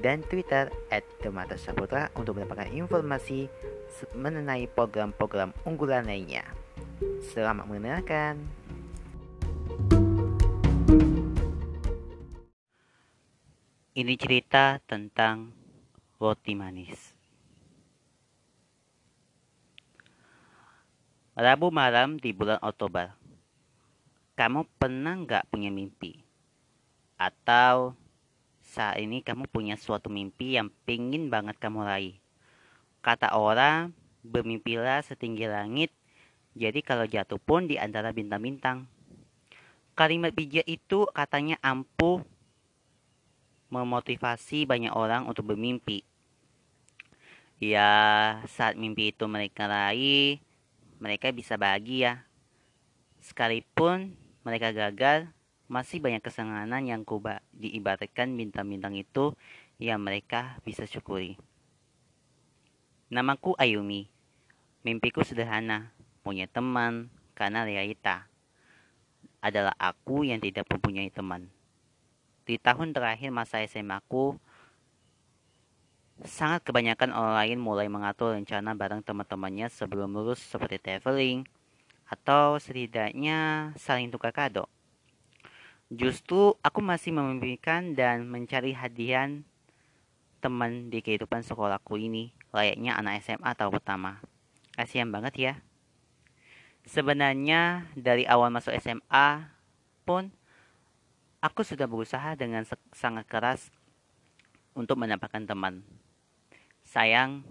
dan Twitter at Demata Saputra untuk mendapatkan informasi mengenai program-program unggulan lainnya. Selamat mendengarkan. Ini cerita tentang roti manis. Rabu malam di bulan Oktober. Kamu pernah nggak punya mimpi? Atau saat ini kamu punya suatu mimpi yang pingin banget kamu raih. Kata orang, bermimpilah setinggi langit, jadi kalau jatuh pun di antara bintang-bintang. Kalimat bijak itu katanya ampuh memotivasi banyak orang untuk bermimpi. Ya, saat mimpi itu mereka raih, mereka bisa bahagia. Sekalipun mereka gagal, masih banyak kesenangan yang kuba diibaratkan bintang-bintang itu yang mereka bisa syukuri. Namaku Ayumi. Mimpiku sederhana, punya teman karena realita adalah aku yang tidak mempunyai teman. Di tahun terakhir masa SMA aku, sangat kebanyakan orang lain mulai mengatur rencana bareng teman-temannya sebelum lulus seperti traveling, atau setidaknya saling tukar kado. Justru aku masih memimpikan dan mencari hadiah teman di kehidupan sekolahku ini, layaknya anak SMA tahun pertama. Kasihan banget ya. Sebenarnya dari awal masuk SMA pun aku sudah berusaha dengan sangat keras untuk mendapatkan teman. Sayang,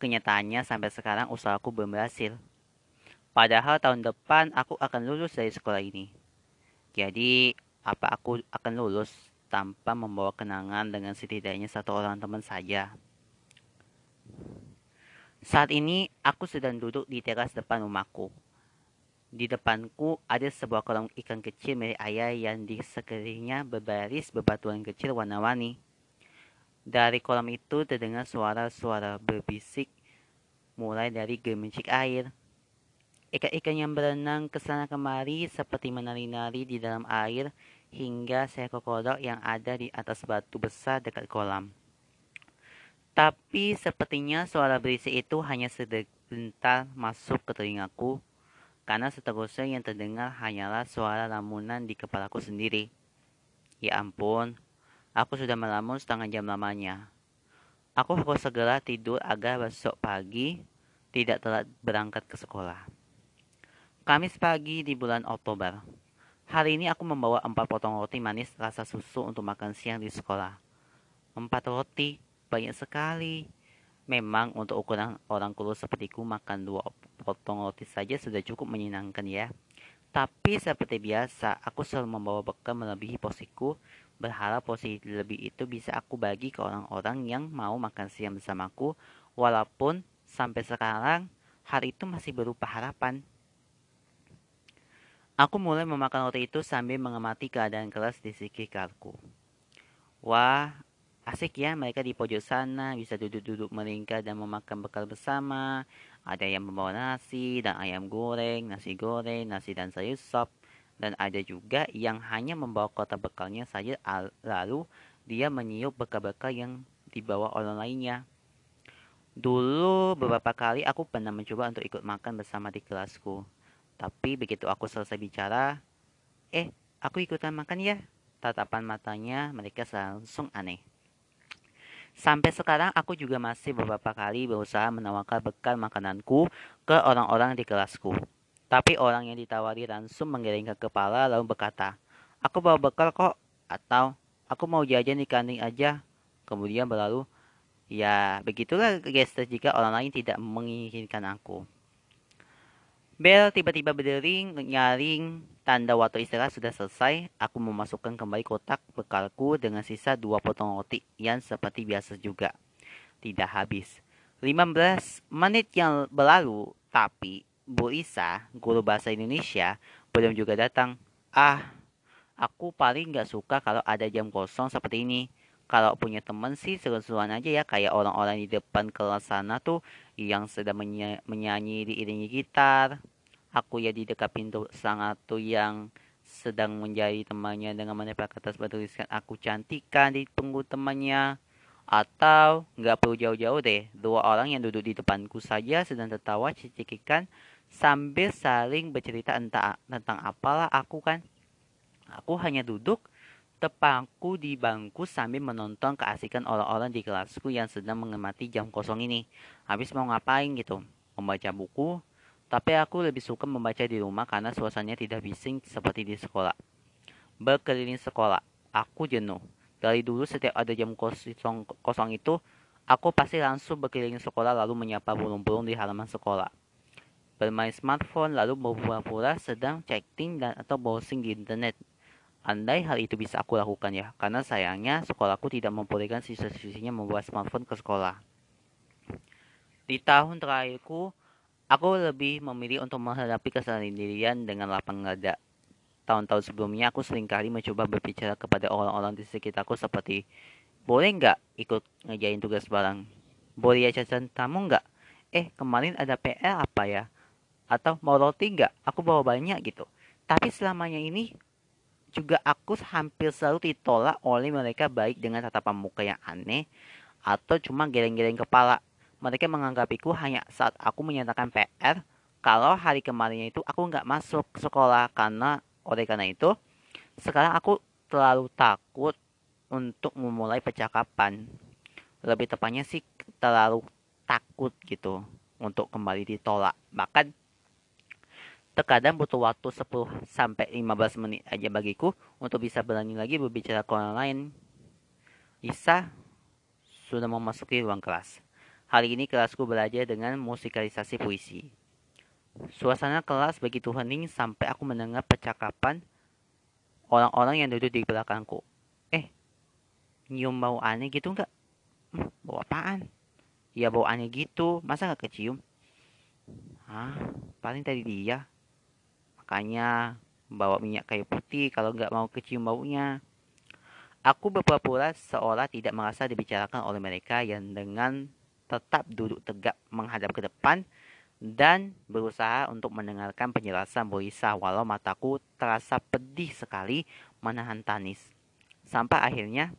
kenyataannya sampai sekarang usahaku belum berhasil. Padahal tahun depan aku akan lulus dari sekolah ini. Jadi, apa aku akan lulus tanpa membawa kenangan dengan setidaknya satu orang teman saja? Saat ini, aku sedang duduk di teras depan rumahku. Di depanku ada sebuah kolam ikan kecil milik ayah yang di sekelilingnya berbaris bebatuan kecil warna-warni. Dari kolam itu terdengar suara-suara berbisik mulai dari gemericik air, Ikan-ikan yang berenang ke sana kemari seperti menari-nari di dalam air hingga seekor kodok yang ada di atas batu besar dekat kolam. Tapi sepertinya suara berisik itu hanya sebentar masuk ke telingaku karena seterusnya yang terdengar hanyalah suara lamunan di kepalaku sendiri. Ya ampun, aku sudah melamun setengah jam lamanya. Aku harus segera tidur agar besok pagi tidak telat berangkat ke sekolah. Kamis pagi di bulan Oktober. Hari ini aku membawa empat potong roti manis rasa susu untuk makan siang di sekolah. Empat roti, banyak sekali. Memang untuk ukuran orang kurus sepertiku makan dua potong roti saja sudah cukup menyenangkan ya. Tapi seperti biasa, aku selalu membawa bekal melebihi posiku, berharap posisi lebih itu bisa aku bagi ke orang-orang yang mau makan siang bersamaku, walaupun sampai sekarang hal itu masih berupa harapan. Aku mulai memakan roti itu sambil mengamati keadaan kelas di sekitarku. Wah, asik ya mereka di pojok sana bisa duduk-duduk melingkar dan memakan bekal bersama. Ada yang membawa nasi dan ayam goreng, nasi goreng, nasi dan sayur sop. Dan ada juga yang hanya membawa kotak bekalnya saja lalu dia meniup bekal-bekal yang dibawa orang lainnya. Dulu beberapa kali aku pernah mencoba untuk ikut makan bersama di kelasku. Tapi begitu aku selesai bicara, eh, aku ikutan makan ya. Tatapan matanya mereka langsung aneh. Sampai sekarang aku juga masih beberapa kali berusaha menawarkan bekal makananku ke orang-orang di kelasku. Tapi orang yang ditawari langsung menggelengkan kepala lalu berkata, Aku bawa bekal kok, atau aku mau jajan di kantin aja. Kemudian berlalu, ya begitulah gestur jika orang lain tidak menginginkan aku. Bel tiba-tiba berdering, nyaring, tanda waktu istirahat sudah selesai. Aku memasukkan kembali kotak bekalku dengan sisa dua potong roti yang seperti biasa juga. Tidak habis. 15 menit yang berlalu, tapi Bu Isa, guru bahasa Indonesia, belum juga datang. Ah, aku paling gak suka kalau ada jam kosong seperti ini. Kalau punya teman sih seru-seruan aja ya, kayak orang-orang di depan kelas sana tuh yang sedang menyanyi, menyanyi diiringi gitar. Aku ya di dekat pintu sangat tuh yang sedang menjadi temannya dengan menempel kertas bertuliskan aku cantikan di punggung temannya. Atau nggak perlu jauh-jauh deh, dua orang yang duduk di depanku saja sedang tertawa cekikikan sambil saling bercerita entah tentang apalah aku kan. Aku hanya duduk tepangku di bangku sambil menonton keasikan orang-orang di kelasku yang sedang mengemati jam kosong ini. Habis mau ngapain gitu? Membaca buku, tapi aku lebih suka membaca di rumah karena suasananya tidak bising seperti di sekolah. Berkeliling sekolah, aku jenuh. Dari dulu setiap ada jam kosong, kosong itu, aku pasti langsung berkeliling sekolah lalu menyapa burung-burung di halaman sekolah. Bermain smartphone lalu berpura-pura sedang chatting dan atau browsing di internet. Andai hal itu bisa aku lakukan ya, karena sayangnya sekolahku tidak membolehkan siswa-siswinya membawa smartphone ke sekolah. Di tahun terakhirku, aku lebih memilih untuk menghadapi kesendirian dengan lapang dada tahun-tahun sebelumnya aku sering kali mencoba berbicara kepada orang-orang di sekitarku seperti boleh nggak ikut ngejain tugas bareng? Boleh ya cacat tamu nggak? Eh kemarin ada PR apa ya? Atau mau roti nggak? Aku bawa banyak gitu. Tapi selamanya ini juga aku hampir selalu ditolak oleh mereka baik dengan tatapan muka yang aneh atau cuma geleng-geleng kepala. Mereka menganggapiku hanya saat aku menyatakan PR kalau hari kemarinnya itu aku nggak masuk sekolah karena oleh karena itu, sekarang aku terlalu takut untuk memulai percakapan. Lebih tepatnya sih terlalu takut gitu untuk kembali ditolak. Bahkan terkadang butuh waktu 10 sampai 15 menit aja bagiku untuk bisa berani lagi berbicara ke orang lain. Isa sudah memasuki ruang kelas. Hari ini kelasku belajar dengan musikalisasi puisi. Suasana kelas begitu hening sampai aku mendengar percakapan orang-orang yang duduk di belakangku. Eh, nyium bau aneh gitu nggak? Hmm, bau apaan? Ya bau aneh gitu, masa nggak kecium? Hah, paling tadi dia. Makanya bawa minyak kayu putih kalau nggak mau kecium baunya. Aku berpura-pura seolah tidak merasa dibicarakan oleh mereka yang dengan tetap duduk tegak menghadap ke depan dan berusaha untuk mendengarkan penjelasan Boisa walau mataku terasa pedih sekali menahan tangis. Sampai akhirnya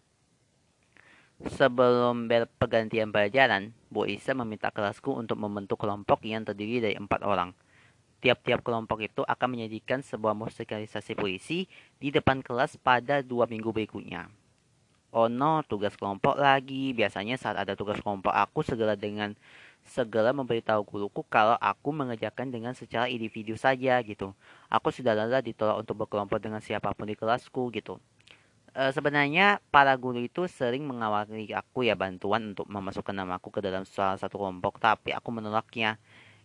sebelum pergantian pelajaran, Boisa meminta kelasku untuk membentuk kelompok yang terdiri dari empat orang. Tiap-tiap kelompok itu akan menyajikan sebuah musikalisasi puisi di depan kelas pada dua minggu berikutnya. Oh no, tugas kelompok lagi. Biasanya saat ada tugas kelompok, aku segera dengan segera memberitahu guruku kalau aku mengerjakan dengan secara individu saja gitu. Aku sudah lelah ditolak untuk berkelompok dengan siapa pun di kelasku gitu. E, sebenarnya para guru itu sering mengawali aku ya bantuan untuk memasukkan namaku ke dalam salah satu kelompok, tapi aku menolaknya.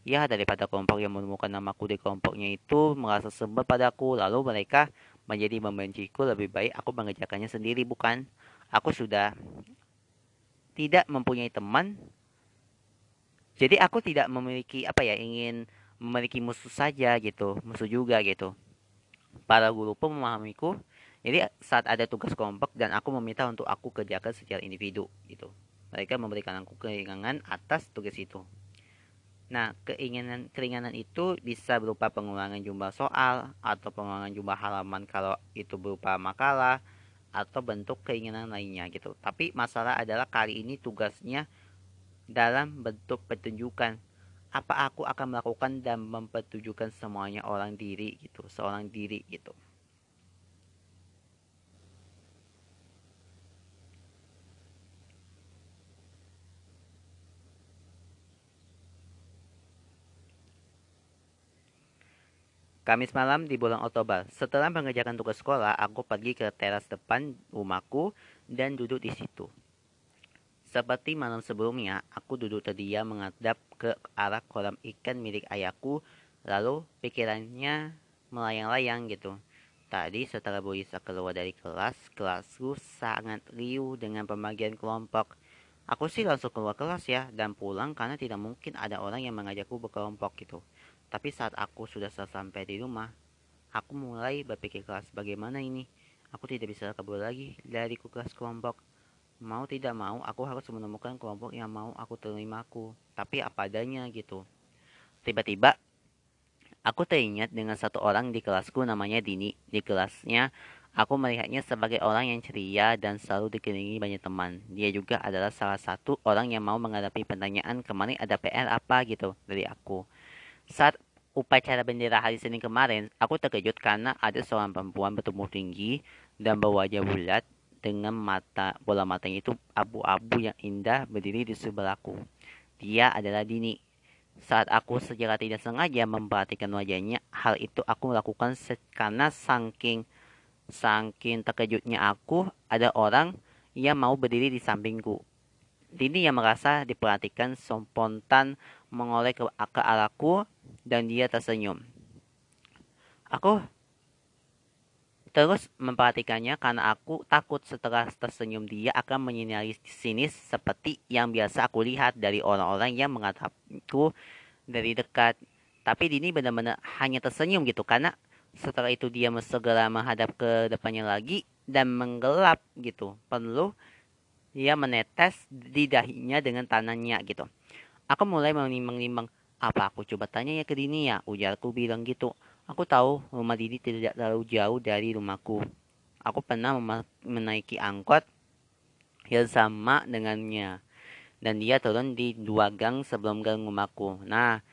Ya daripada kelompok yang menemukan namaku di kelompoknya itu merasa sebel padaku, lalu mereka menjadi membenciku lebih baik aku mengerjakannya sendiri bukan? Aku sudah tidak mempunyai teman. Jadi aku tidak memiliki apa ya ingin memiliki musuh saja gitu musuh juga gitu. Para guru pun memahamiku. Jadi saat ada tugas kelompok dan aku meminta untuk aku kerjakan secara individu gitu. Mereka memberikan aku keringanan atas tugas itu Nah, keinginan keringanan itu bisa berupa pengurangan jumlah soal atau pengurangan jumlah halaman kalau itu berupa makalah atau bentuk keinginan lainnya gitu. Tapi masalah adalah kali ini tugasnya dalam bentuk petunjukan. Apa aku akan melakukan dan mempertunjukkan semuanya orang diri gitu. Seorang diri gitu Kamis malam di bulan Oktober, setelah mengerjakan tugas sekolah, aku pergi ke teras depan rumahku dan duduk di situ. Seperti malam sebelumnya, aku duduk terdiam menghadap ke arah kolam ikan milik ayahku Lalu pikirannya melayang-layang gitu. Tadi setelah Bu Isa keluar dari kelas, kelasku sangat riuh dengan pembagian kelompok. Aku sih langsung keluar kelas ya dan pulang karena tidak mungkin ada orang yang mengajakku berkelompok gitu. Tapi saat aku sudah sampai di rumah, aku mulai berpikir kelas bagaimana ini. Aku tidak bisa kabur lagi dari kelas kelompok. Mau tidak mau, aku harus menemukan kelompok yang mau aku terimaku. Tapi apa adanya gitu. Tiba-tiba Aku teringat dengan satu orang di kelasku namanya Dini. Di kelasnya, aku melihatnya sebagai orang yang ceria dan selalu dikelilingi banyak teman. Dia juga adalah salah satu orang yang mau menghadapi pertanyaan kemarin ada PR apa gitu dari aku. Saat upacara bendera hari Senin kemarin, aku terkejut karena ada seorang perempuan bertubuh tinggi dan berwajah bulat dengan mata bola matanya itu abu-abu yang indah berdiri di sebelahku. Dia adalah Dini, saat aku secara tidak sengaja memperhatikan wajahnya, hal itu aku lakukan karena saking saking terkejutnya aku ada orang yang mau berdiri di sampingku. Dini yang merasa diperhatikan spontan mengoleh ke, ke arahku dan dia tersenyum. Aku terus memperhatikannya karena aku takut setelah tersenyum dia akan menyinari sinis seperti yang biasa aku lihat dari orang-orang yang mengatapku dari dekat. Tapi Dini benar-benar hanya tersenyum gitu karena setelah itu dia segera menghadap ke depannya lagi dan menggelap gitu. Perlu dia menetes di dahinya dengan tangannya gitu. Aku mulai menimbang-nimbang apa aku coba tanya ya ke Dini ya. Ujarku bilang gitu. Aku tahu rumah Didi tidak terlalu jauh dari rumahku. Aku pernah menaiki angkot yang sama dengannya. Dan dia turun di dua gang sebelum gang rumahku. Nah,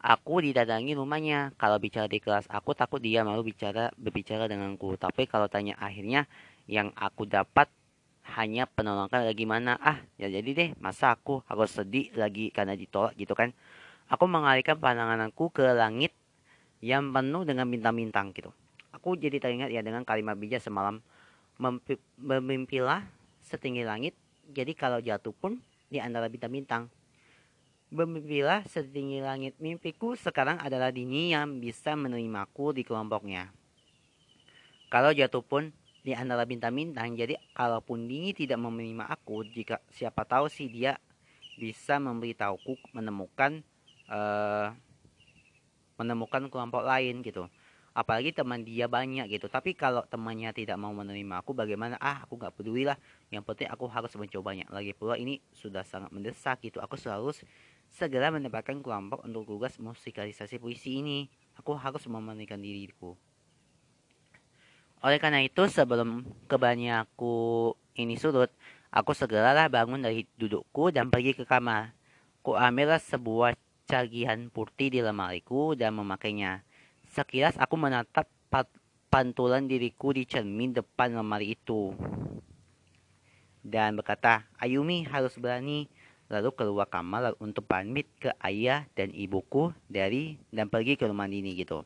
aku didatangi rumahnya. Kalau bicara di kelas, aku takut dia mau bicara berbicara denganku. Tapi kalau tanya akhirnya, yang aku dapat hanya penolakan lagi mana ah ya jadi deh masa aku harus sedih lagi karena ditolak gitu kan aku mengalihkan pandanganku ke langit yang penuh dengan bintang-bintang gitu. Aku jadi teringat ya dengan kalimat bijak semalam memimpilah setinggi langit. Jadi kalau jatuh pun di antara bintang-bintang. Bermimpilah setinggi langit. Mimpiku sekarang adalah dini yang bisa menerimaku di kelompoknya. Kalau jatuh pun di antara bintang-bintang. Jadi kalaupun dini tidak menerima aku, jika siapa tahu sih dia bisa memberitahuku menemukan uh, menemukan kelompok lain gitu. Apalagi teman dia banyak gitu. Tapi kalau temannya tidak mau menerima aku bagaimana? Ah aku nggak peduli lah. Yang penting aku harus mencobanya. Lagi pula ini sudah sangat mendesak gitu. Aku selalu segera mendapatkan kelompok untuk tugas musikalisasi puisi ini. Aku harus memandikan diriku. Oleh karena itu sebelum kebanyaku aku ini surut aku segeralah bangun dari dudukku dan pergi ke kamar. Ku ambillah sebuah cagihan putih di lemariku dan memakainya. Sekilas aku menatap pantulan diriku di cermin depan lemari itu. Dan berkata, Ayumi harus berani. Lalu keluar kamar untuk pamit ke ayah dan ibuku dari dan pergi ke rumah Dini gitu.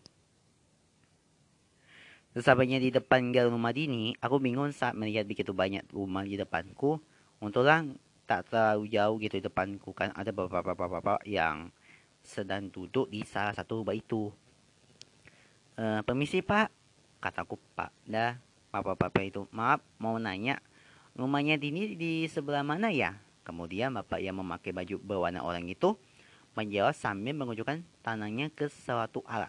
Sesampainya di depan gang rumah Dini, aku bingung saat melihat begitu banyak rumah di depanku. Untunglah tak terlalu jauh gitu di depanku kan ada beberapa bapak-bapak yang sedang duduk di salah satu rumah itu. E, permisi pak, kataku pak. Dah, bapak-bapak itu, maaf mau nanya, rumahnya Dini di sebelah mana ya? Kemudian bapak yang memakai baju berwarna orang itu menjawab sambil menunjukkan tangannya ke suatu arah.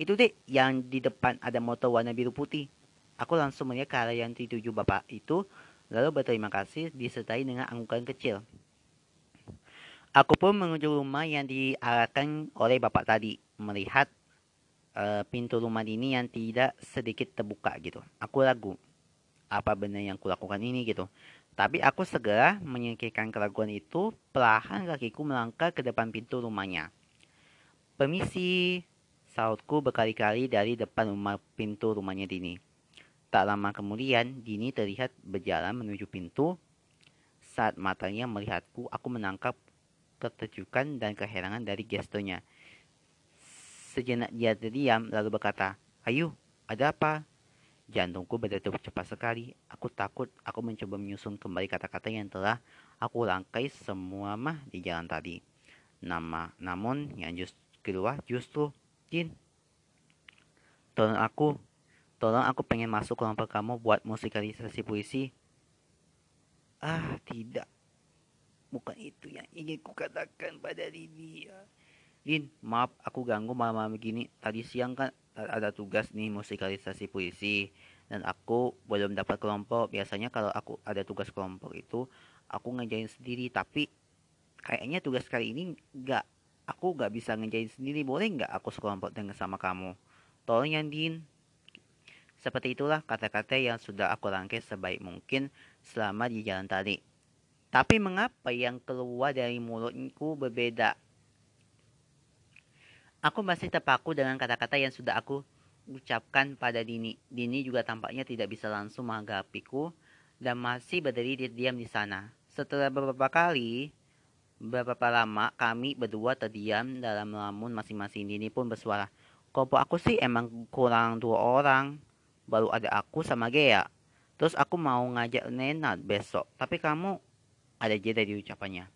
Itu deh, yang di depan ada motor warna biru putih. Aku langsung melihat ke arah yang dituju bapak itu, lalu berterima kasih disertai dengan anggukan kecil. Aku pun menuju rumah yang diarahkan oleh bapak tadi, melihat uh, pintu rumah ini yang tidak sedikit terbuka gitu. Aku ragu, apa benar yang kulakukan ini gitu. Tapi aku segera menyingkirkan keraguan itu, perlahan kakiku melangkah ke depan pintu rumahnya. Permisi, sautku berkali-kali dari depan rumah pintu rumahnya Dini. Tak lama kemudian, Dini terlihat berjalan menuju pintu. Saat matanya melihatku, aku menangkap keterjukan dan keherangan dari gestonya. Sejenak dia terdiam lalu berkata, Ayo, ada apa? Jantungku berdetak cepat sekali. Aku takut aku mencoba menyusun kembali kata-kata yang telah aku langkai semua mah di jalan tadi. Nama, namun yang just keluar justru Jin. Tolong aku. Tolong aku pengen masuk kelompok kamu buat musikalisasi puisi. Ah, tidak. Bukan itu yang ingin kukatakan pada Lini. Lin, maaf aku ganggu malam-malam begini. Tadi siang kan ada tugas nih musikalisasi puisi dan aku belum dapat kelompok. Biasanya kalau aku ada tugas kelompok itu aku ngejain sendiri tapi kayaknya tugas kali ini nggak aku nggak bisa ngejain sendiri boleh nggak aku sekelompok dengan sama kamu tolong ya Din seperti itulah kata-kata yang sudah aku rangkai sebaik mungkin selama di jalan tadi tapi mengapa yang keluar dari mulutku berbeda Aku masih terpaku dengan kata-kata yang sudah aku ucapkan pada Dini. Dini juga tampaknya tidak bisa langsung menghadapiku dan masih berdiri diam di sana. Setelah beberapa kali, beberapa lama kami berdua terdiam dalam lamun masing-masing. Dini pun bersuara, Kelompok aku sih emang kurang dua orang. Baru ada aku sama Gea. Terus aku mau ngajak Nena besok. Tapi kamu ada jeda di ucapannya.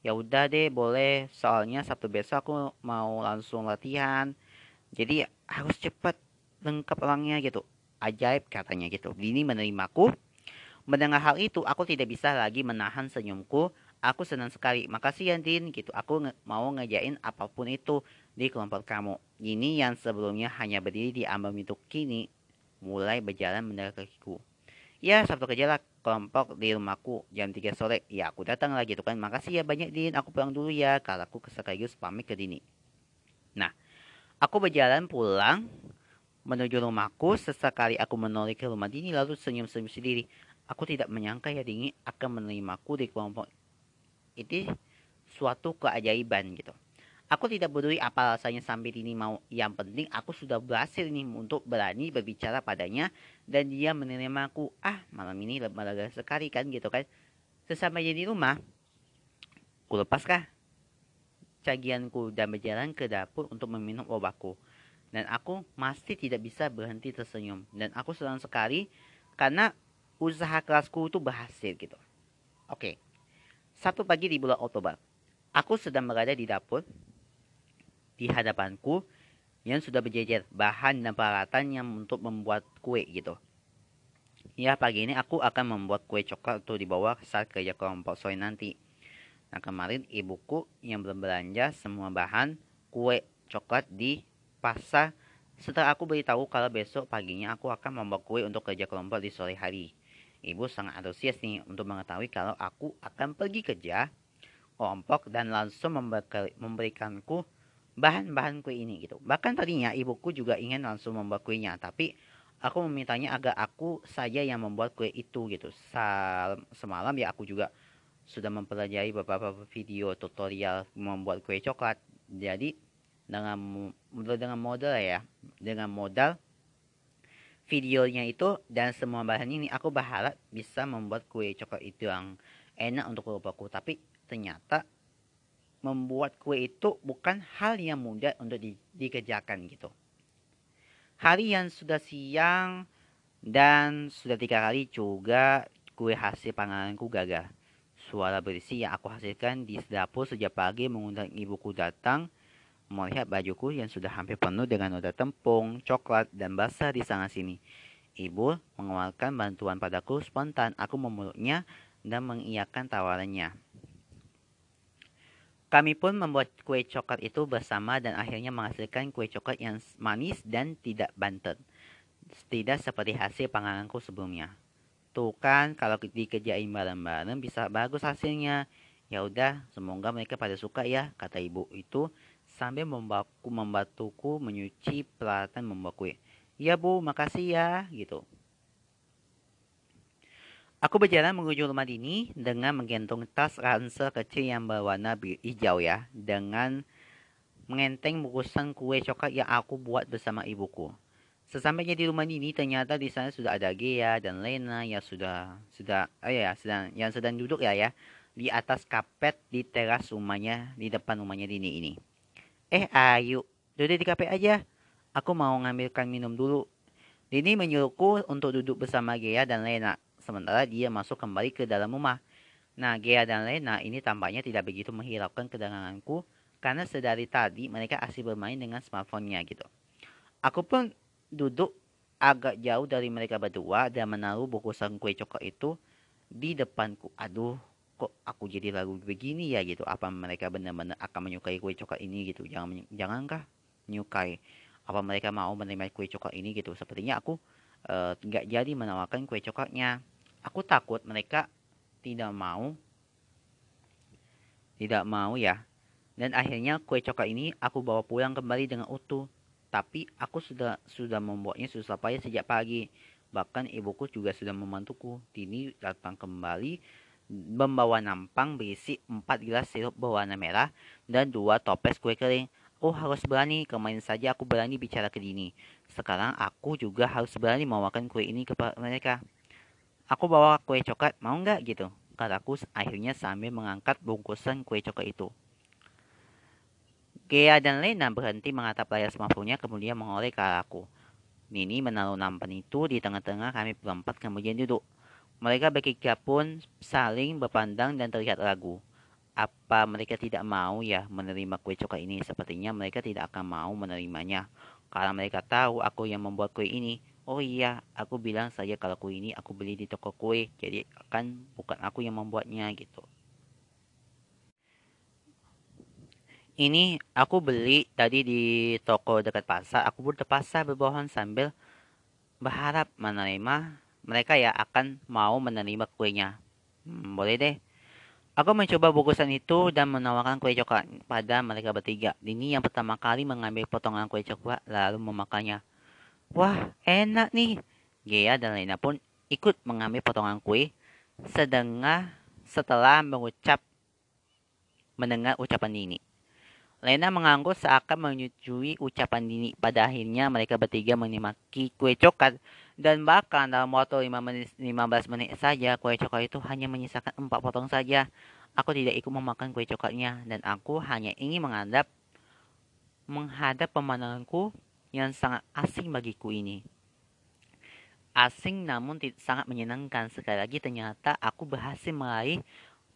Ya udah deh boleh. Soalnya Sabtu besok aku mau langsung latihan. Jadi harus cepat lengkap orangnya gitu. Ajaib katanya gitu. Dini menerimaku. Mendengar hal itu aku tidak bisa lagi menahan senyumku. Aku senang sekali. Makasih ya Din. Gitu. Aku nge mau ngejain apa pun itu di kelompok kamu. Dini yang sebelumnya hanya berdiri di ambang pintu kini mulai berjalan mendekatiku ya Sabtu kerja lah kelompok di rumahku jam 3 sore. Ya aku datang lagi tuh kan. Makasih ya banyak Din. Aku pulang dulu ya. Kalau aku sekaligus pamit ke Dini. Nah, aku berjalan pulang menuju rumahku. Sesekali aku menoleh ke rumah Dini lalu senyum-senyum sendiri. Aku tidak menyangka ya Dini akan menerimaku di kelompok. Itu suatu keajaiban gitu. Aku tidak peduli apa alasannya sampai ini mau. Yang penting aku sudah berhasil nih untuk berani berbicara padanya dan dia menerima aku. Ah, malam ini lega sekali kan gitu kan. Sesamanya di rumah, ku lepaskah cagianku dan berjalan ke dapur untuk meminum obatku. Dan aku masih tidak bisa berhenti tersenyum. Dan aku senang sekali karena usaha kelasku itu berhasil gitu. Oke, satu pagi di bulan Oktober, aku sedang berada di dapur di hadapanku yang sudah berjejer bahan dan peralatan yang untuk membuat kue gitu. Ya pagi ini aku akan membuat kue coklat untuk dibawa saat kerja kelompok sore nanti. Nah kemarin ibuku yang belum belanja semua bahan kue coklat di pasar setelah aku beritahu kalau besok paginya aku akan membuat kue untuk kerja kelompok di sore hari. Ibu sangat antusias nih untuk mengetahui kalau aku akan pergi kerja kelompok dan langsung memberikanku bahan-bahan kue ini gitu. Bahkan tadinya ibuku juga ingin langsung membuat kuenya, tapi aku memintanya agar aku saja yang membuat kue itu gitu. Semalam ya aku juga sudah mempelajari beberapa video tutorial membuat kue coklat. Jadi dengan dengan modal ya, dengan modal videonya itu dan semua bahan ini aku berharap bisa membuat kue coklat itu yang enak untuk kelompokku. Tapi ternyata membuat kue itu bukan hal yang mudah untuk di, dikerjakan gitu. Hari yang sudah siang dan sudah tiga kali juga kue hasil pangananku gagal. Suara bersih yang aku hasilkan di dapur sejak pagi mengundang ibuku datang melihat bajuku yang sudah hampir penuh dengan noda tepung, coklat, dan basah di sana sini. Ibu mengeluarkan bantuan padaku spontan. Aku memeluknya dan mengiyakan tawarannya. Kami pun membuat kue coklat itu bersama dan akhirnya menghasilkan kue coklat yang manis dan tidak bantet. Tidak seperti hasil pangananku sebelumnya. Tuh kan kalau dikerjain bareng-bareng bisa bagus hasilnya. Ya udah, semoga mereka pada suka ya, kata ibu itu sambil membaku membantuku menyuci peralatan membuat kue. Ya bu, makasih ya, gitu. Aku berjalan menuju rumah Dini dengan menggantung tas ransel kecil yang berwarna hijau ya. Dengan mengenteng bungkusan kue coklat yang aku buat bersama ibuku. Sesampainya di rumah Dini, ternyata di sana sudah ada Gea dan Lena yang sudah sudah oh ya sedang yang sedang duduk ya ya di atas kapet di teras rumahnya di depan rumahnya Dini ini. Eh ayo, duduk di kapet aja. Aku mau ngambilkan minum dulu. Dini menyuruhku untuk duduk bersama Gea dan Lena sementara dia masuk kembali ke dalam rumah. Nah, Gea dan Lena ini tampaknya tidak begitu menghiraukan kedatanganku karena sedari tadi mereka asik bermain dengan smartphone-nya gitu. Aku pun duduk agak jauh dari mereka berdua dan menaruh bungkusan kue coklat itu di depanku. Aduh, kok aku jadi lagu begini ya gitu. Apa mereka benar-benar akan menyukai kue coklat ini gitu? Jangan jangankah menyukai? Apa mereka mau menerima kue coklat ini gitu? Sepertinya aku nggak uh, jadi menawarkan kue coklatnya. Aku takut mereka tidak mau tidak mau ya. Dan akhirnya kue coklat ini aku bawa pulang kembali dengan utuh. Tapi aku sudah sudah membuatnya susah payah sejak pagi. Bahkan ibuku juga sudah membantuku. Tini datang kembali membawa nampang berisi 4 gelas sirup berwarna merah dan dua toples kue kering. Oh harus berani, kemarin saja aku berani bicara ke Dini. Sekarang aku juga harus berani membawakan kue ini kepada mereka. Aku bawa kue coklat, mau nggak gitu? Kataku akhirnya sambil mengangkat bungkusan kue coklat itu. Gea dan Lena berhenti mengatap layar smartphone-nya kemudian mengoleh ke arahku. Nini menaruh nampan itu di tengah-tengah kami berempat kemudian duduk. Mereka bertiga pun saling berpandang dan terlihat ragu. Apa mereka tidak mau ya menerima kue coklat ini? Sepertinya mereka tidak akan mau menerimanya. Karena mereka tahu aku yang membuat kue ini. Oh iya, aku bilang saja kalau kue ini aku beli di toko kue, jadi kan bukan aku yang membuatnya gitu. Ini aku beli tadi di toko dekat pasar. Aku pun pasar berbohong sambil berharap menerima mereka ya akan mau menerima kuenya. Hmm, boleh deh. Aku mencoba bungkusan itu dan menawarkan kue coklat pada mereka bertiga. Dini yang pertama kali mengambil potongan kue coklat lalu memakannya. Wah, enak nih. Gea dan Lena pun ikut mengambil potongan kue sedengah setelah mengucap mendengar ucapan Dini. Lena mengangguk seakan menyetujui ucapan Dini. Pada akhirnya mereka bertiga menikmati kue coklat dan bahkan dalam waktu 5 menit, 15 menit saja kue coklat itu hanya menyisakan 4 potong saja. Aku tidak ikut memakan kue coklatnya dan aku hanya ingin menghadap menghadap pemandanganku yang sangat asing bagiku ini. Asing namun sangat menyenangkan. Sekali lagi ternyata aku berhasil meraih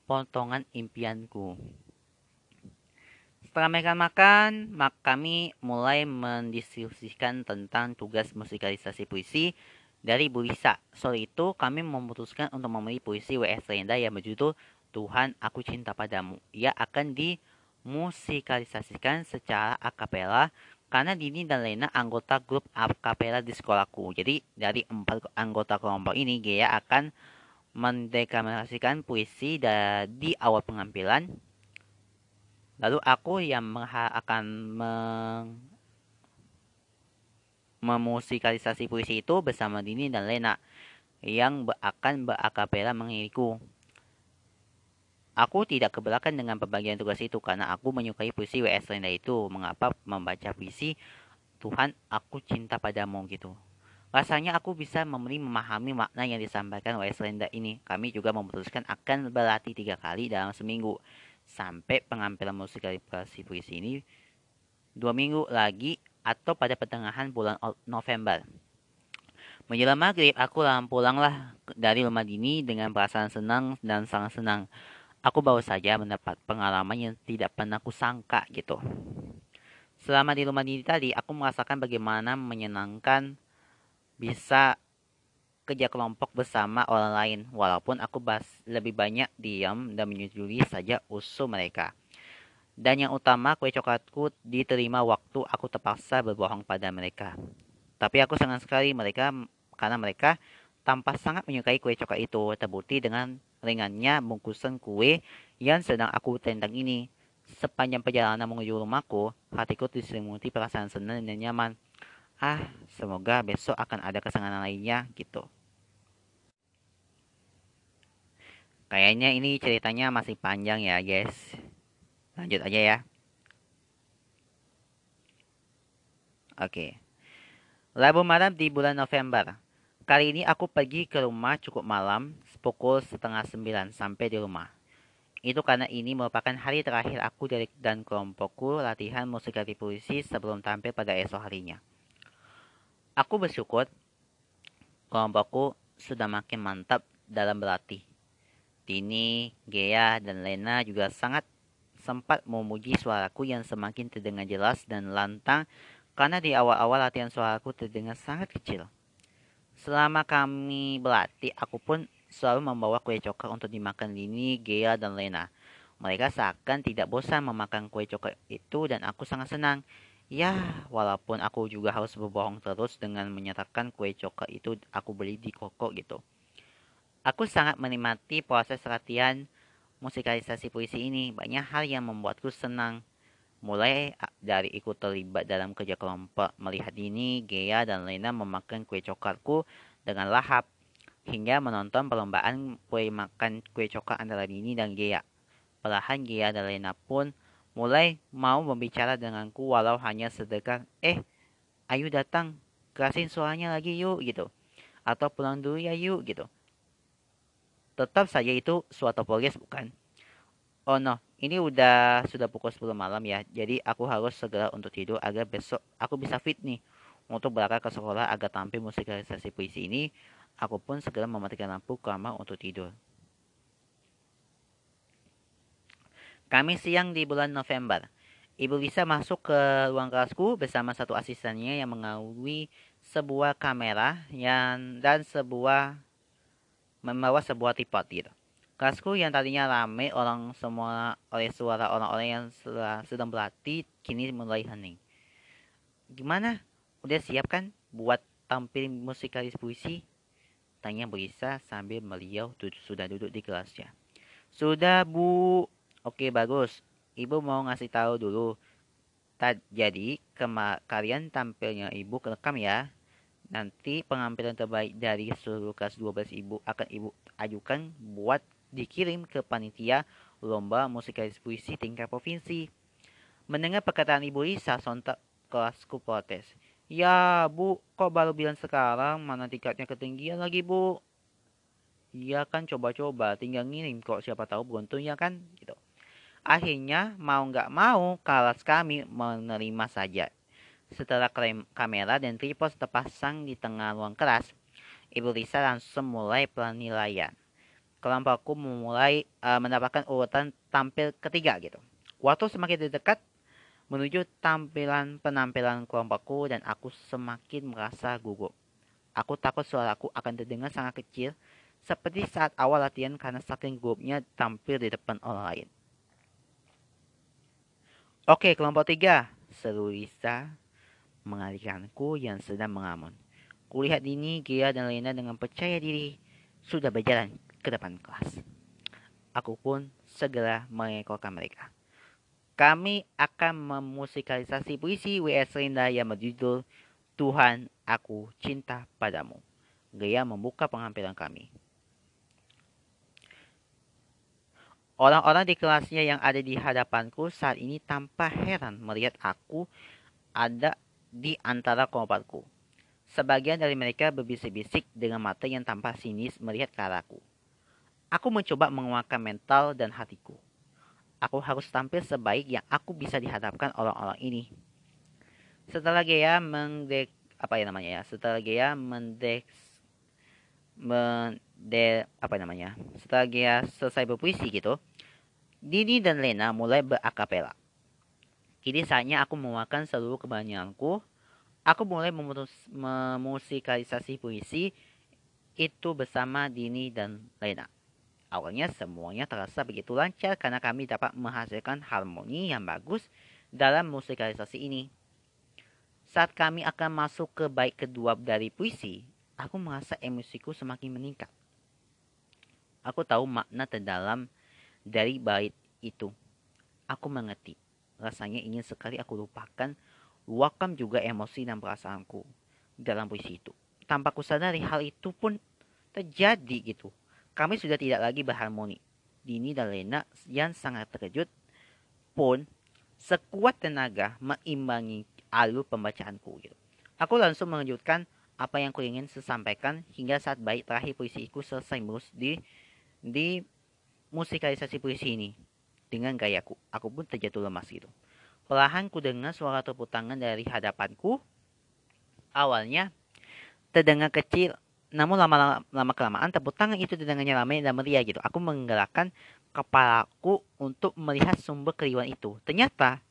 potongan impianku. Setelah mereka makan, mak kami mulai mendiskusikan tentang tugas musikalisasi puisi dari Bu Lisa. Sore itu kami memutuskan untuk memberi puisi W.S. Lenda yang berjudul Tuhan Aku Cinta Padamu. Ia akan dimusikalisasikan secara akapela karena Dini dan Lena anggota grup akapela di sekolahku. Jadi dari empat anggota kelompok ini, Gea akan mendeklamasikan puisi di awal pengambilan. Lalu aku yang akan meng memusikalisasi puisi itu bersama Dini dan Lena yang akan berakapela mengiriku. Aku tidak keberatan dengan pembagian tugas itu karena aku menyukai puisi W.S. Lenda itu. Mengapa membaca puisi Tuhan aku cinta padamu gitu. Rasanya aku bisa memberi memahami makna yang disampaikan W.S. Lenda ini. Kami juga memutuskan akan berlatih tiga kali dalam seminggu. Sampai pengambilan musikalisasi puisi ini dua minggu lagi atau pada pertengahan bulan November. Menjelang maghrib, aku pulanglah dari rumah dini dengan perasaan senang dan sangat senang aku baru saja mendapat pengalaman yang tidak pernah kusangka gitu. Selama di rumah ini tadi, aku merasakan bagaimana menyenangkan bisa kerja kelompok bersama orang lain, walaupun aku bas lebih banyak diam dan menyetujui saja usul mereka. Dan yang utama, kue coklatku diterima waktu aku terpaksa berbohong pada mereka. Tapi aku senang sekali mereka karena mereka tampak sangat menyukai kue coklat itu, terbukti dengan ringannya bungkusan kue yang sedang aku tentang ini. Sepanjang perjalanan menuju rumahku, hatiku diselimuti perasaan senang dan nyaman. Ah, semoga besok akan ada kesenangan lainnya gitu. Kayaknya ini ceritanya masih panjang ya, guys. Lanjut aja ya. Oke. Labu malam di bulan November. Kali ini aku pergi ke rumah cukup malam, pukul setengah sembilan sampai di rumah. Itu karena ini merupakan hari terakhir aku dari dan kelompokku latihan musikali puisi sebelum tampil pada esok harinya. Aku bersyukur kelompokku sudah makin mantap dalam berlatih. Tini, Gea, dan Lena juga sangat sempat memuji suaraku yang semakin terdengar jelas dan lantang karena di awal-awal latihan suaraku terdengar sangat kecil. Selama kami berlatih, aku pun selalu membawa kue coklat untuk dimakan Lini, Gea, dan Lena. Mereka seakan tidak bosan memakan kue coklat itu dan aku sangat senang. Ya, walaupun aku juga harus berbohong terus dengan menyatakan kue coklat itu aku beli di koko gitu. Aku sangat menikmati proses latihan musikalisasi puisi ini. Banyak hal yang membuatku senang mulai dari ikut terlibat dalam kerja kelompok, melihat Dini, Gea, dan Lena memakan kue coklatku dengan lahap, hingga menonton perlombaan kue makan kue coklat antara Dini dan Gea. Perlahan Gea dan Lena pun mulai mau membicara denganku walau hanya sedekah, eh, ayo datang, kerasin suaranya lagi yuk, gitu. Atau pulang dulu ya yuk, gitu. Tetap saja itu suatu progres bukan? Oh no, ini udah sudah pukul 10 malam ya. Jadi aku harus segera untuk tidur agar besok aku bisa fit nih. Untuk berangkat ke sekolah agar tampil musikalisasi puisi ini, aku pun segera mematikan lampu kamar untuk tidur. Kami siang di bulan November. Ibu Lisa masuk ke ruang kelasku bersama satu asistennya yang mengawui sebuah kamera yang dan sebuah membawa sebuah tripod gitu. Kelasku yang tadinya ramai orang semua oleh suara orang-orang yang sedang berlatih kini mulai hening. Gimana? Udah siap kan buat tampil musikalis puisi? Tanya Brisa sambil meliau duduk, sudah duduk di kelasnya. Sudah bu. Oke bagus. Ibu mau ngasih tahu dulu. Tad, jadi kalian tampilnya ibu kerekam ya. Nanti pengambilan terbaik dari seluruh kelas 12 ibu akan ibu ajukan buat dikirim ke panitia lomba musikalis puisi tingkat provinsi. Mendengar perkataan Ibu Lisa, sontak kelasku protes. Ya, Bu, kok baru bilang sekarang mana tingkatnya ketinggian lagi, Bu? Iya kan coba-coba, tinggal ngirim kok siapa tahu beruntung ya kan gitu. Akhirnya mau nggak mau kelas kami menerima saja. Setelah kamera dan tripod terpasang di tengah ruang kelas, Ibu Lisa langsung mulai penilaian kelompokku memulai uh, mendapatkan urutan tampil ketiga gitu. Waktu semakin dekat menuju tampilan penampilan kelompokku dan aku semakin merasa gugup. Aku takut suaraku akan terdengar sangat kecil seperti saat awal latihan karena saking gugupnya tampil di depan orang lain. Oke, kelompok tiga, seru Lisa mengalihkanku yang sedang mengamun. Kulihat ini Gia dan Lena dengan percaya diri sudah berjalan ke depan kelas. Aku pun segera mengekorkan mereka. Kami akan memusikalisasi puisi W.S. Rinda yang berjudul Tuhan Aku Cinta Padamu. Gaya membuka pengampilan kami. Orang-orang di kelasnya yang ada di hadapanku saat ini tanpa heran melihat aku ada di antara kelompokku. Sebagian dari mereka berbisik-bisik dengan mata yang tanpa sinis melihat ke arahku. Aku mencoba menguatkan mental dan hatiku. Aku harus tampil sebaik yang aku bisa dihadapkan orang-orang ini. Setelah Gea mendek apa ya namanya ya? Setelah Gea mendek mende apa namanya? Setelah Gea selesai berpuisi gitu, Dini dan Lena mulai berakapela. Kini saatnya aku menguatkan seluruh kebanyakanku. Aku mulai memutus, memusikalisasi puisi itu bersama Dini dan Lena. Awalnya semuanya terasa begitu lancar karena kami dapat menghasilkan harmoni yang bagus dalam musikalisasi ini. Saat kami akan masuk ke bait kedua dari puisi, aku merasa emosiku semakin meningkat. Aku tahu makna terdalam dari bait itu. Aku mengerti. Rasanya ingin sekali aku lupakan, luapkan juga emosi dan perasaanku dalam puisi itu. Tanpa kusadari hal itu pun terjadi gitu. Kami sudah tidak lagi berharmoni. Dini dan Lena yang sangat terkejut pun sekuat tenaga mengimbangi alur pembacaanku. Gitu. Aku langsung mengejutkan apa yang kuingin sesampaikan hingga saat baik terakhir puisiku selesai mus di di musikalisasi puisi ini dengan gayaku. Aku pun terjatuh lemas gitu. Perlahan ku dengar suara tepuk tangan dari hadapanku. Awalnya terdengar kecil namun lama-lama kelamaan tepuk tangan itu dengannya ramai dan meriah gitu. Aku menggerakkan kepalaku untuk melihat sumber keriuhan itu. Ternyata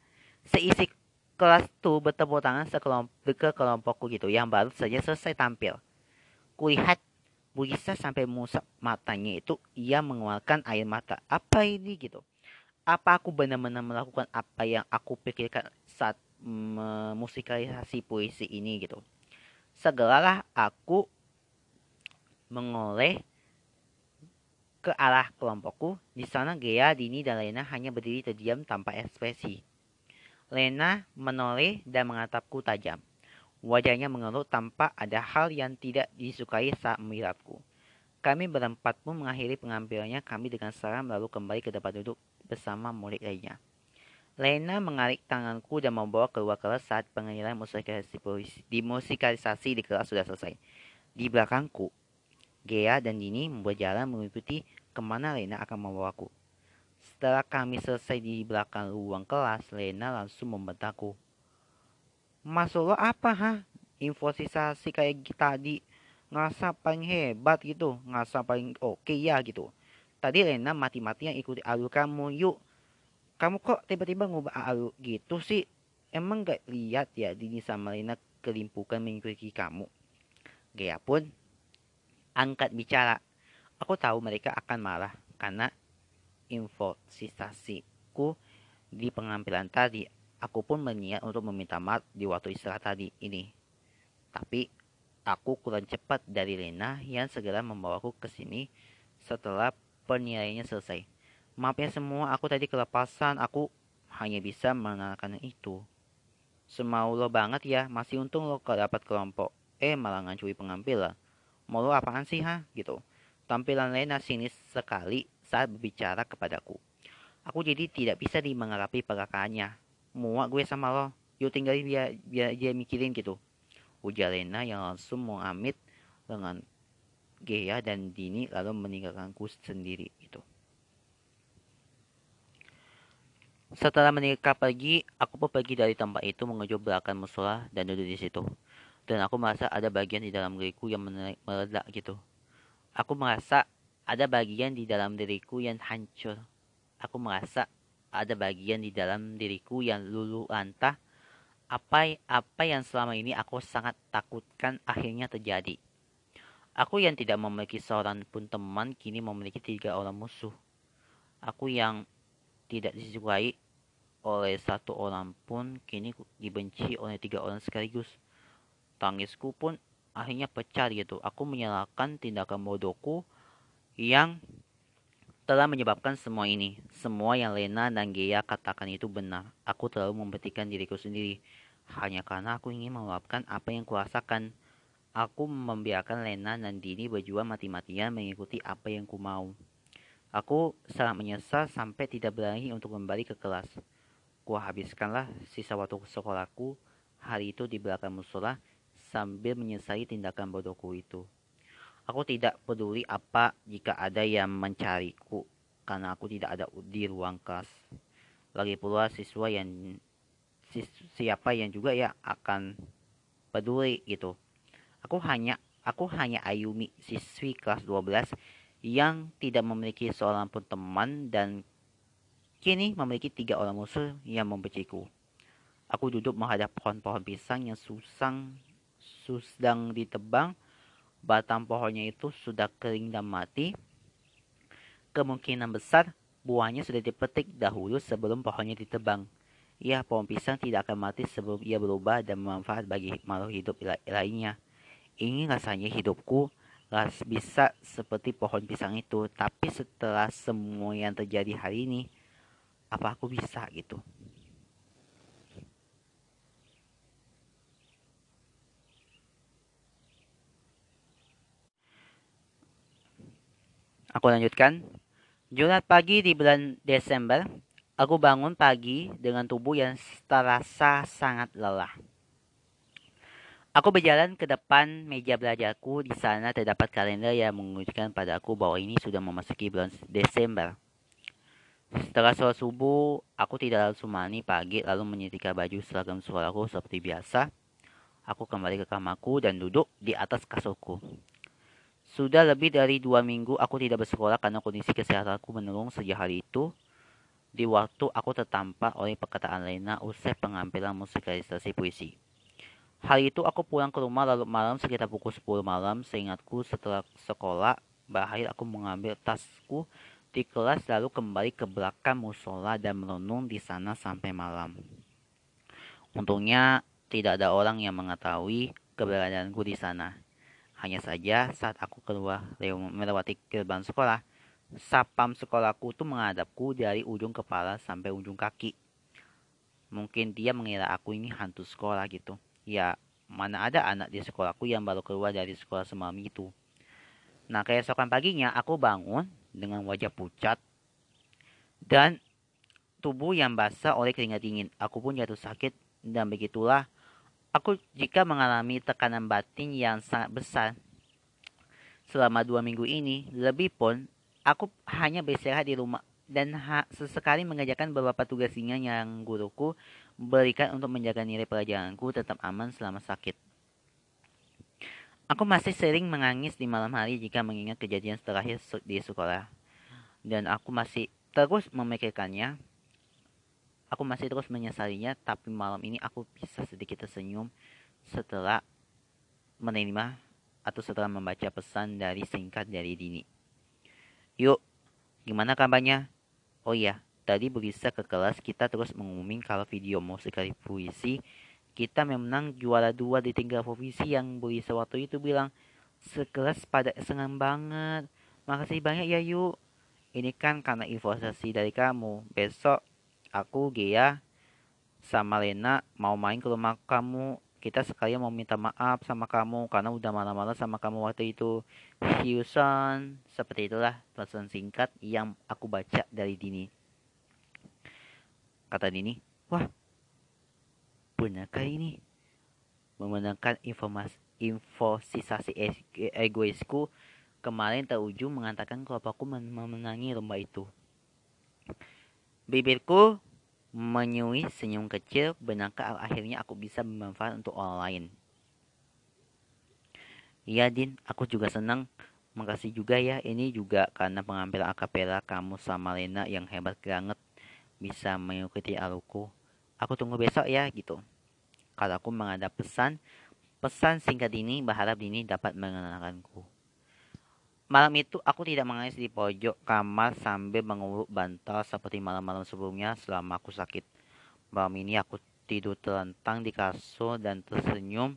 seisi kelas itu bertepuk tangan sekelompok ke kelompokku gitu yang baru saja selesai tampil. Kulihat Bulisa sampai musap matanya itu ia mengeluarkan air mata. Apa ini gitu? Apa aku benar-benar melakukan apa yang aku pikirkan saat memusikalisasi puisi ini gitu? Segeralah aku mengoleh ke arah kelompokku. Di sana Gea, Dini, dan Lena hanya berdiri terdiam tanpa ekspresi. Lena menoleh dan mengatapku tajam. Wajahnya mengeluh tanpa ada hal yang tidak disukai saat melihatku. Kami berempat pun mengakhiri pengambilannya kami dengan salam lalu kembali ke tempat duduk bersama murid lainnya. Lena mengarik tanganku dan membawa keluar kelas saat pengadilan musikalisasi, di musikalisasi di kelas sudah selesai. Di belakangku, Gea dan Dini membuat jalan mengikuti ke mana Lena akan membawaku. Setelah kami selesai di belakang ruang kelas, Lena langsung membentakku. Masuk lo apa ha? Infosisasi kayak tadi ngerasa paling hebat gitu, ngerasa paling oke okay ya gitu. Tadi Lena mati-matian ikuti alur kamu, yuk. Kamu kok tiba-tiba ngubah alur gitu sih? Emang gak lihat ya Dini sama Lena kelimpukan mengikuti kamu? Gaya pun angkat bicara. Aku tahu mereka akan marah karena infosisasiku di pengambilan tadi Aku pun berniat untuk meminta maaf di waktu istirahat tadi ini. Tapi aku kurang cepat dari Lena yang segera membawaku ke sini setelah penilaiannya selesai. Maaf ya semua, aku tadi kelepasan. Aku hanya bisa mengenalkan itu. Semau lo banget ya, masih untung lo dapat kelompok. Eh, malah ngancuri pengambilan. Mau lo apaan sih, ha? Gitu. Tampilan Lena sinis sekali saat berbicara kepadaku. Aku jadi tidak bisa dimengarapi perakaannya muak gue sama lo yuk tinggalin dia biar dia mikirin gitu ujar Lena yang langsung mengamit dengan Gea dan Dini lalu meninggalkanku sendiri itu. Setelah menikah pergi, aku pun pergi dari tempat itu menuju belakang musola dan duduk di situ. Dan aku merasa ada bagian di dalam diriku yang meledak gitu. Aku merasa ada bagian di dalam diriku yang hancur. Aku merasa ada bagian di dalam diriku yang lulu lantah apa apa yang selama ini aku sangat takutkan akhirnya terjadi. Aku yang tidak memiliki seorang pun teman kini memiliki tiga orang musuh. Aku yang tidak disukai oleh satu orang pun kini dibenci oleh tiga orang sekaligus. Tangisku pun akhirnya pecah gitu. Aku menyalahkan tindakan bodohku yang telah menyebabkan semua ini. Semua yang Lena dan Gea katakan itu benar. Aku terlalu membetikan diriku sendiri. Hanya karena aku ingin meluapkan apa yang kurasakan. Aku membiarkan Lena dan Dini berjuang mati-matian mengikuti apa yang ku mau. Aku sangat menyesal sampai tidak berani untuk kembali ke kelas. Ku habiskanlah sisa waktu sekolahku hari itu di belakang musola sambil menyesali tindakan bodohku itu. Aku tidak peduli apa jika ada yang mencariku karena aku tidak ada di ruang kelas. Lagi pula siswa yang siapa yang juga ya akan peduli gitu. Aku hanya aku hanya Ayumi siswi kelas 12 yang tidak memiliki seorang pun teman dan kini memiliki tiga orang musuh yang membenciku. Aku duduk menghadap pohon-pohon pisang yang susang sedang ditebang batang pohonnya itu sudah kering dan mati, kemungkinan besar buahnya sudah dipetik dahulu sebelum pohonnya ditebang. Ya, pohon pisang tidak akan mati sebelum ia berubah dan bermanfaat bagi makhluk hidup lainnya. Ini rasanya hidupku ras bisa seperti pohon pisang itu, tapi setelah semua yang terjadi hari ini, apa aku bisa gitu? Aku lanjutkan. Jumat pagi di bulan Desember, aku bangun pagi dengan tubuh yang terasa sangat lelah. Aku berjalan ke depan meja belajarku. Di sana terdapat kalender yang menunjukkan padaku bahwa ini sudah memasuki bulan Desember. Setelah sholat subuh, aku tidak langsung mandi pagi lalu menyetrika baju seragam sekolahku seperti biasa. Aku kembali ke kamarku dan duduk di atas kasurku. Sudah lebih dari dua minggu aku tidak bersekolah karena kondisi kesehatanku menurun sejak hari itu. Di waktu aku tertampar oleh perkataan Lena usai pengambilan musikalisasi puisi. Hari itu aku pulang ke rumah lalu malam sekitar pukul 10 malam. Seingatku setelah sekolah, berakhir aku mengambil tasku di kelas lalu kembali ke belakang musola dan merenung di sana sampai malam. Untungnya tidak ada orang yang mengetahui keberadaanku di sana. Hanya saja saat aku keluar melewati gerbang sekolah, sapam sekolahku tuh menghadapku dari ujung kepala sampai ujung kaki. Mungkin dia mengira aku ini hantu sekolah gitu. Ya, mana ada anak di sekolahku yang baru keluar dari sekolah semalam itu. Nah, keesokan paginya aku bangun dengan wajah pucat dan tubuh yang basah oleh keringat dingin. Aku pun jatuh sakit dan begitulah Aku jika mengalami tekanan batin yang sangat besar selama dua minggu ini, lebih pun aku hanya beristirahat di rumah dan sesekali mengerjakan beberapa tugas ringan yang guruku berikan untuk menjaga nilai pelajaranku tetap aman selama sakit. Aku masih sering menangis di malam hari jika mengingat kejadian terakhir di sekolah. Dan aku masih terus memikirkannya Aku masih terus menyesalinya, tapi malam ini aku bisa sedikit tersenyum setelah menerima atau setelah membaca pesan dari singkat dari Dini. Yuk, gimana kabarnya? Oh iya, tadi berisa ke kelas kita terus mengumumin kalau video musikal puisi kita memenang juara dua di tinggal provinsi yang berisa waktu itu bilang sekelas pada senang banget. Makasih banyak ya yuk. Ini kan karena informasi dari kamu. Besok aku Gea sama Lena mau main ke rumah kamu. Kita sekalian mau minta maaf sama kamu karena udah malam-malam sama kamu waktu itu. Houston seperti itulah pesan singkat yang aku baca dari Dini. Kata Dini wah benarkah ini? Memenangkan informasi infosisasi egoisku kemarin terujung mengatakan kalau aku memenangi lomba itu Bibirku menyui senyum kecil, benarkah akhirnya aku bisa bermanfaat untuk orang lain? Iya Din, aku juga senang. Makasih juga ya, ini juga karena pengambilan akapela kamu sama Lena yang hebat banget bisa mengikuti aluku. Aku tunggu besok ya gitu. Kalau aku menghadap pesan, pesan singkat ini berharap ini dapat mengenalkanku. Malam itu aku tidak menangis di pojok kamar sambil menguluk bantal seperti malam-malam sebelumnya selama aku sakit. Malam ini aku tidur terlentang di kasur dan tersenyum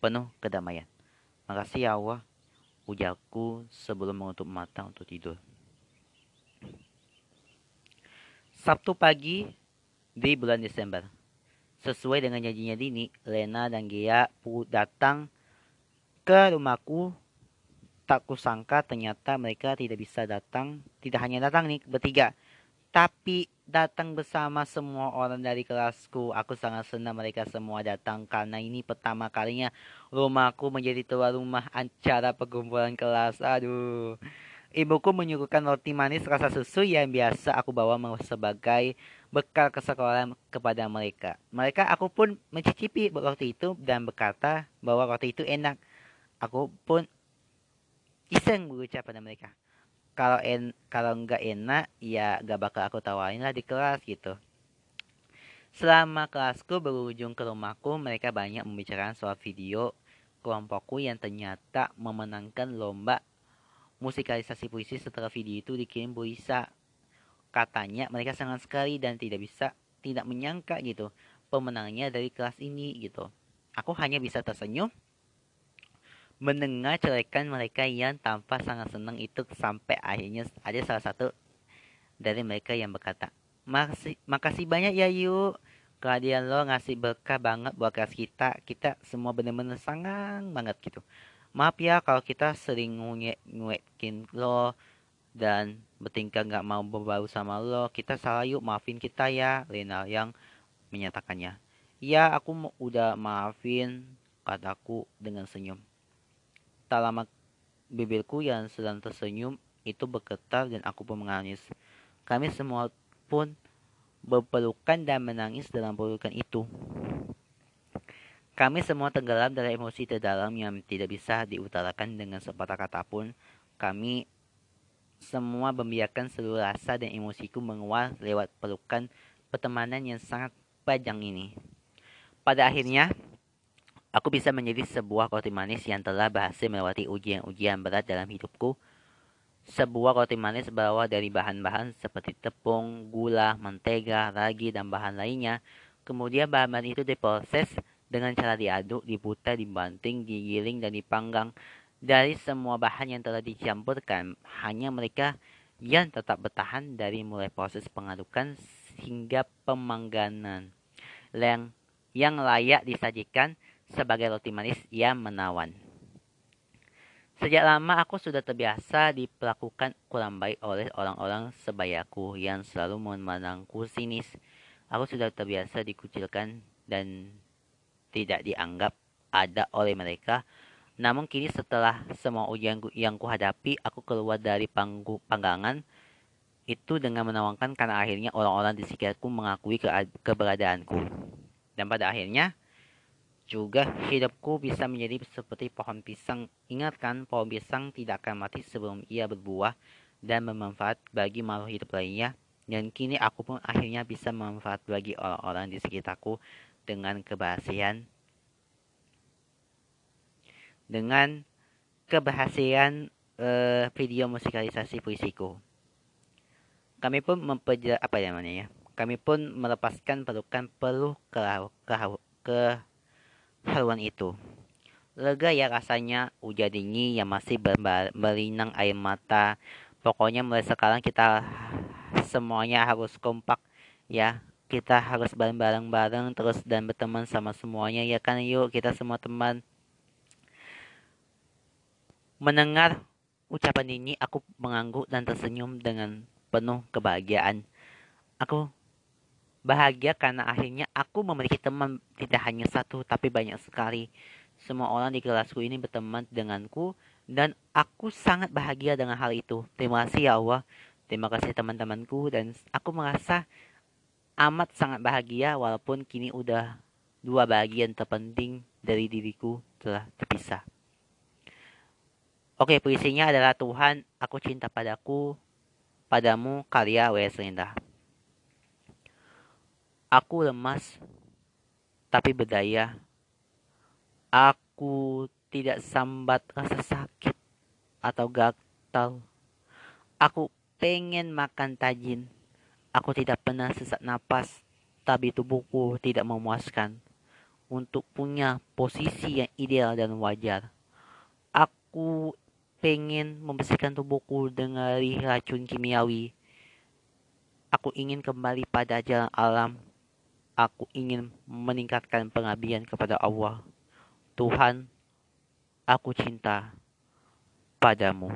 penuh kedamaian. Makasih ya Allah, ujarku sebelum menutup mata untuk tidur. Sabtu pagi di bulan Desember. Sesuai dengan janjinya Dini, Lena dan Gia datang ke rumahku tak kusangka ternyata mereka tidak bisa datang, tidak hanya datang nih bertiga, tapi datang bersama semua orang dari kelasku. Aku sangat senang mereka semua datang karena ini pertama kalinya rumahku menjadi tuan rumah acara perkumpulan kelas. Aduh. Ibuku menyuguhkan roti manis rasa susu yang biasa aku bawa sebagai bekal ke sekolah kepada mereka. Mereka aku pun mencicipi roti itu dan berkata bahwa roti itu enak. Aku pun iseng berucap pada mereka. Kalau en kalau nggak enak ya gak bakal aku tawarin lah di kelas gitu. Selama kelasku berujung ke rumahku mereka banyak membicarakan soal video kelompokku yang ternyata memenangkan lomba musikalisasi puisi setelah video itu dikirim Bu Isa katanya mereka sangat sekali dan tidak bisa tidak menyangka gitu pemenangnya dari kelas ini gitu. Aku hanya bisa tersenyum mendengar celekan mereka yang tanpa sangat senang itu sampai akhirnya ada salah satu dari mereka yang berkata, Makasih, makasih banyak ya yuk. Kehadiran lo ngasih berkah banget buat kelas kita. Kita semua bener-bener sangat banget gitu. Maaf ya kalau kita sering nguekin lo dan bertingkah nggak mau berbau sama lo. Kita salah yuk maafin kita ya. Lena yang menyatakannya. Ya aku udah maafin kataku dengan senyum. Tak lama bibirku yang sedang tersenyum itu bergetar dan aku pun menangis. Kami semua pun berpelukan dan menangis dalam pelukan itu. Kami semua tenggelam dalam emosi terdalam yang tidak bisa diutarakan dengan sepatah kata pun. Kami semua membiarkan seluruh rasa dan emosiku menguap lewat pelukan pertemanan yang sangat panjang ini. Pada akhirnya, aku bisa menjadi sebuah roti manis yang telah berhasil melewati ujian-ujian berat dalam hidupku. Sebuah roti manis berawal dari bahan-bahan seperti tepung, gula, mentega, ragi, dan bahan lainnya. Kemudian bahan-bahan itu diproses dengan cara diaduk, diputar, dibanting, digiling, dan dipanggang. Dari semua bahan yang telah dicampurkan, hanya mereka yang tetap bertahan dari mulai proses pengadukan hingga pemangganan yang, yang layak disajikan sebagai roti manis yang menawan. Sejak lama aku sudah terbiasa diperlakukan kurang baik oleh orang-orang sebayaku yang selalu memandangku sinis. Aku sudah terbiasa dikucilkan dan tidak dianggap ada oleh mereka. Namun kini setelah semua ujian yang kuhadapi, aku keluar dari panggu, panggangan itu dengan menawarkan karena akhirnya orang-orang di sekitarku mengakui ke keberadaanku. Dan pada akhirnya juga hidupku bisa menjadi seperti pohon pisang. Ingatkan, pohon pisang tidak akan mati sebelum ia berbuah dan bermanfaat bagi makhluk hidup lainnya. Dan kini aku pun akhirnya bisa bermanfaat bagi orang-orang di sekitarku dengan keberhasilan dengan keberhasilan uh, video musikalisasi puisiku. Kami pun memperjelas apa namanya ya? Kami pun melepaskan pelukan peluh ke ke ke haluan itu. Lega ya rasanya ujar dingin yang masih berlinang air mata. Pokoknya mulai sekarang kita semuanya harus kompak ya kita harus bareng-bareng terus dan berteman sama semuanya ya kan yuk kita semua teman mendengar ucapan ini aku mengangguk dan tersenyum dengan penuh kebahagiaan aku bahagia karena akhirnya aku memiliki teman tidak hanya satu tapi banyak sekali semua orang di kelasku ini berteman denganku dan aku sangat bahagia dengan hal itu terima kasih ya Allah terima kasih teman-temanku dan aku merasa amat sangat bahagia walaupun kini udah dua bagian terpenting dari diriku telah terpisah. Oke, puisinya adalah Tuhan, aku cinta padaku, padamu karya W.S. Linda. Aku lemas, tapi berdaya. Aku tidak sambat rasa sakit atau gatal. Aku pengen makan tajin, Aku tidak pernah sesak napas, tapi tubuhku tidak memuaskan untuk punya posisi yang ideal dan wajar. Aku pengen membersihkan tubuhku dengan racun kimiawi. Aku ingin kembali pada jalan alam. Aku ingin meningkatkan pengabdian kepada Allah. Tuhan, aku cinta padamu.